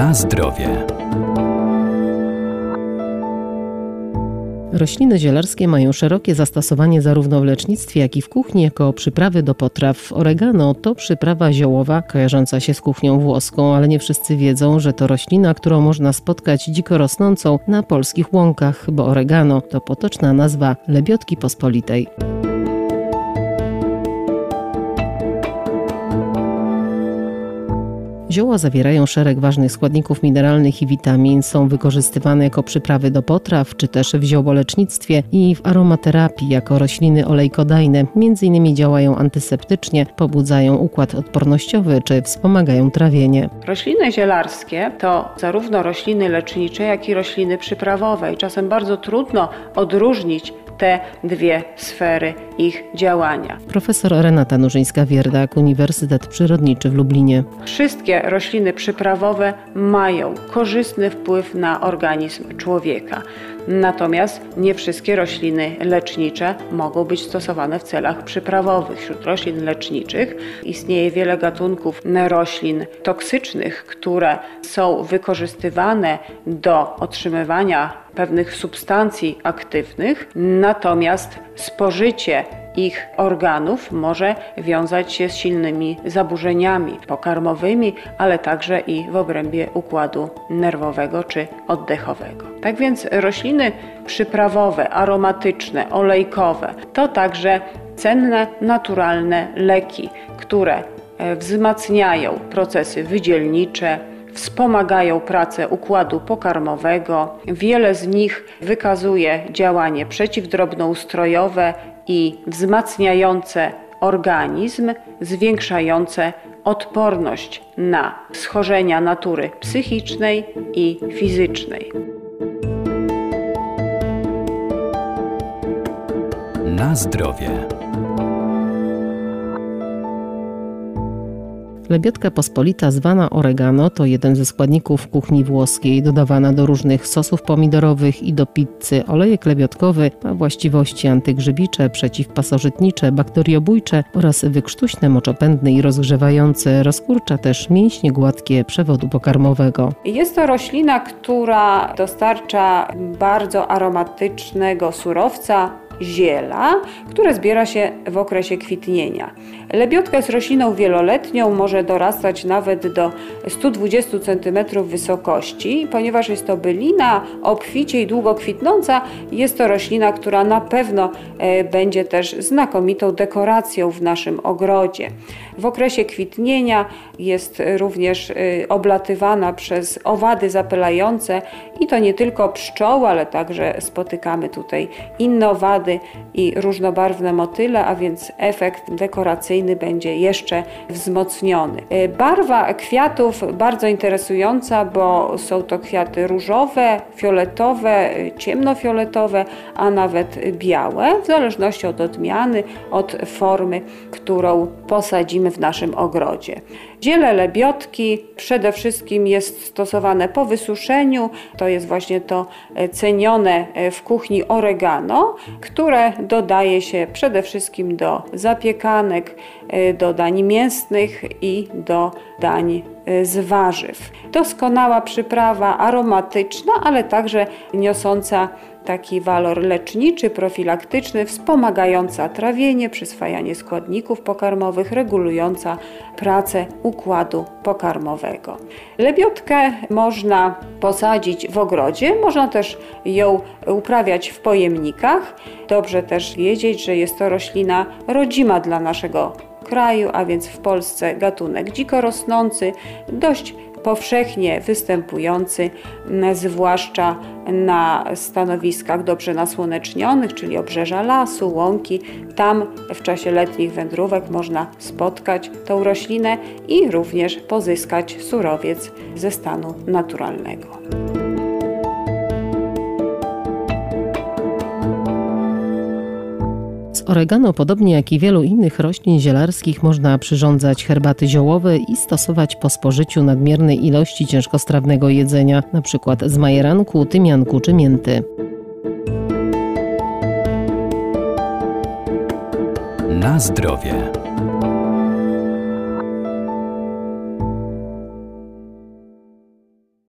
Na zdrowie. Rośliny zielarskie mają szerokie zastosowanie zarówno w lecznictwie, jak i w kuchni jako przyprawy do potraw. Oregano to przyprawa ziołowa kojarząca się z kuchnią włoską, ale nie wszyscy wiedzą, że to roślina, którą można spotkać dziko rosnącą na polskich łąkach, bo oregano to potoczna nazwa lebiotki pospolitej. Zioła zawierają szereg ważnych składników mineralnych i witamin, są wykorzystywane jako przyprawy do potraw, czy też w ziołolecznictwie i w aromaterapii jako rośliny olejkodajne. Między innymi działają antyseptycznie, pobudzają układ odpornościowy, czy wspomagają trawienie. Rośliny zielarskie to zarówno rośliny lecznicze, jak i rośliny przyprawowe i czasem bardzo trudno odróżnić te dwie sfery ich działania. Profesor Renata Nurzyńska-Wierdak, Uniwersytet Przyrodniczy w Lublinie. Wszystkie rośliny przyprawowe mają korzystny wpływ na organizm człowieka. Natomiast nie wszystkie rośliny lecznicze mogą być stosowane w celach przyprawowych. Wśród roślin leczniczych istnieje wiele gatunków roślin toksycznych, które są wykorzystywane do otrzymywania pewnych substancji aktywnych, natomiast spożycie ich organów może wiązać się z silnymi zaburzeniami pokarmowymi, ale także i w obrębie układu nerwowego czy oddechowego. Tak więc rośliny przyprawowe, aromatyczne, olejkowe to także cenne, naturalne leki, które e, wzmacniają procesy wydzielnicze, wspomagają pracę układu pokarmowego. Wiele z nich wykazuje działanie przeciwdrobnoustrojowe i wzmacniające organizm, zwiększające odporność na schorzenia natury psychicznej i fizycznej. Na zdrowie. Lebiotka pospolita zwana oregano to jeden ze składników kuchni włoskiej, dodawana do różnych sosów pomidorowych i do pizzy. Olejek lebiotkowy ma właściwości antygrzybicze, przeciwpasożytnicze, bakteriobójcze oraz wykrztuśne, moczopędne i rozgrzewające. Rozkurcza też mięśnie gładkie przewodu pokarmowego. Jest to roślina, która dostarcza bardzo aromatycznego surowca, ziela, które zbiera się w okresie kwitnienia. Lebiotka jest rośliną wieloletnią, może dorastać nawet do 120 cm wysokości. Ponieważ jest to bylina obficie i długo kwitnąca, jest to roślina, która na pewno e, będzie też znakomitą dekoracją w naszym ogrodzie. W okresie kwitnienia jest również e, oblatywana przez owady zapylające i to nie tylko pszczoły, ale także spotykamy tutaj inne owady i różnobarwne motyle, a więc efekt dekoracyjny będzie jeszcze wzmocniony. E, barwa kwiatów bardzo interesująca, bo są to kwiaty różowe, fioletowe, ciemnofioletowe, a nawet białe, w zależności od odmiany, od formy, którą posadzimy w naszym ogrodzie. Ziele lebiotki przede wszystkim jest stosowane po wysuszeniu. To jest właśnie to e, cenione e, w kuchni oregano, które dodaje się przede wszystkim do zapiekanek, e, do dań mięsnych i do dań z warzyw. Doskonała przyprawa aromatyczna, ale także niosąca taki walor leczniczy, profilaktyczny, wspomagająca trawienie, przyswajanie składników pokarmowych, regulująca pracę układu pokarmowego. Lebiotkę można posadzić w ogrodzie, można też ją uprawiać w pojemnikach. Dobrze też wiedzieć, że jest to roślina rodzima dla naszego kraju, a więc w Polsce gatunek dziko rosnący, dość powszechnie występujący, zwłaszcza na stanowiskach dobrze nasłonecznionych, czyli obrzeża lasu, łąki. Tam w czasie letnich wędrówek można spotkać tą roślinę i również pozyskać surowiec ze stanu naturalnego. Oregano, podobnie jak i wielu innych roślin zielarskich, można przyrządzać herbaty ziołowe i stosować po spożyciu nadmiernej ilości ciężkostrawnego jedzenia, np. z majeranku, tymianku czy mięty. Na zdrowie.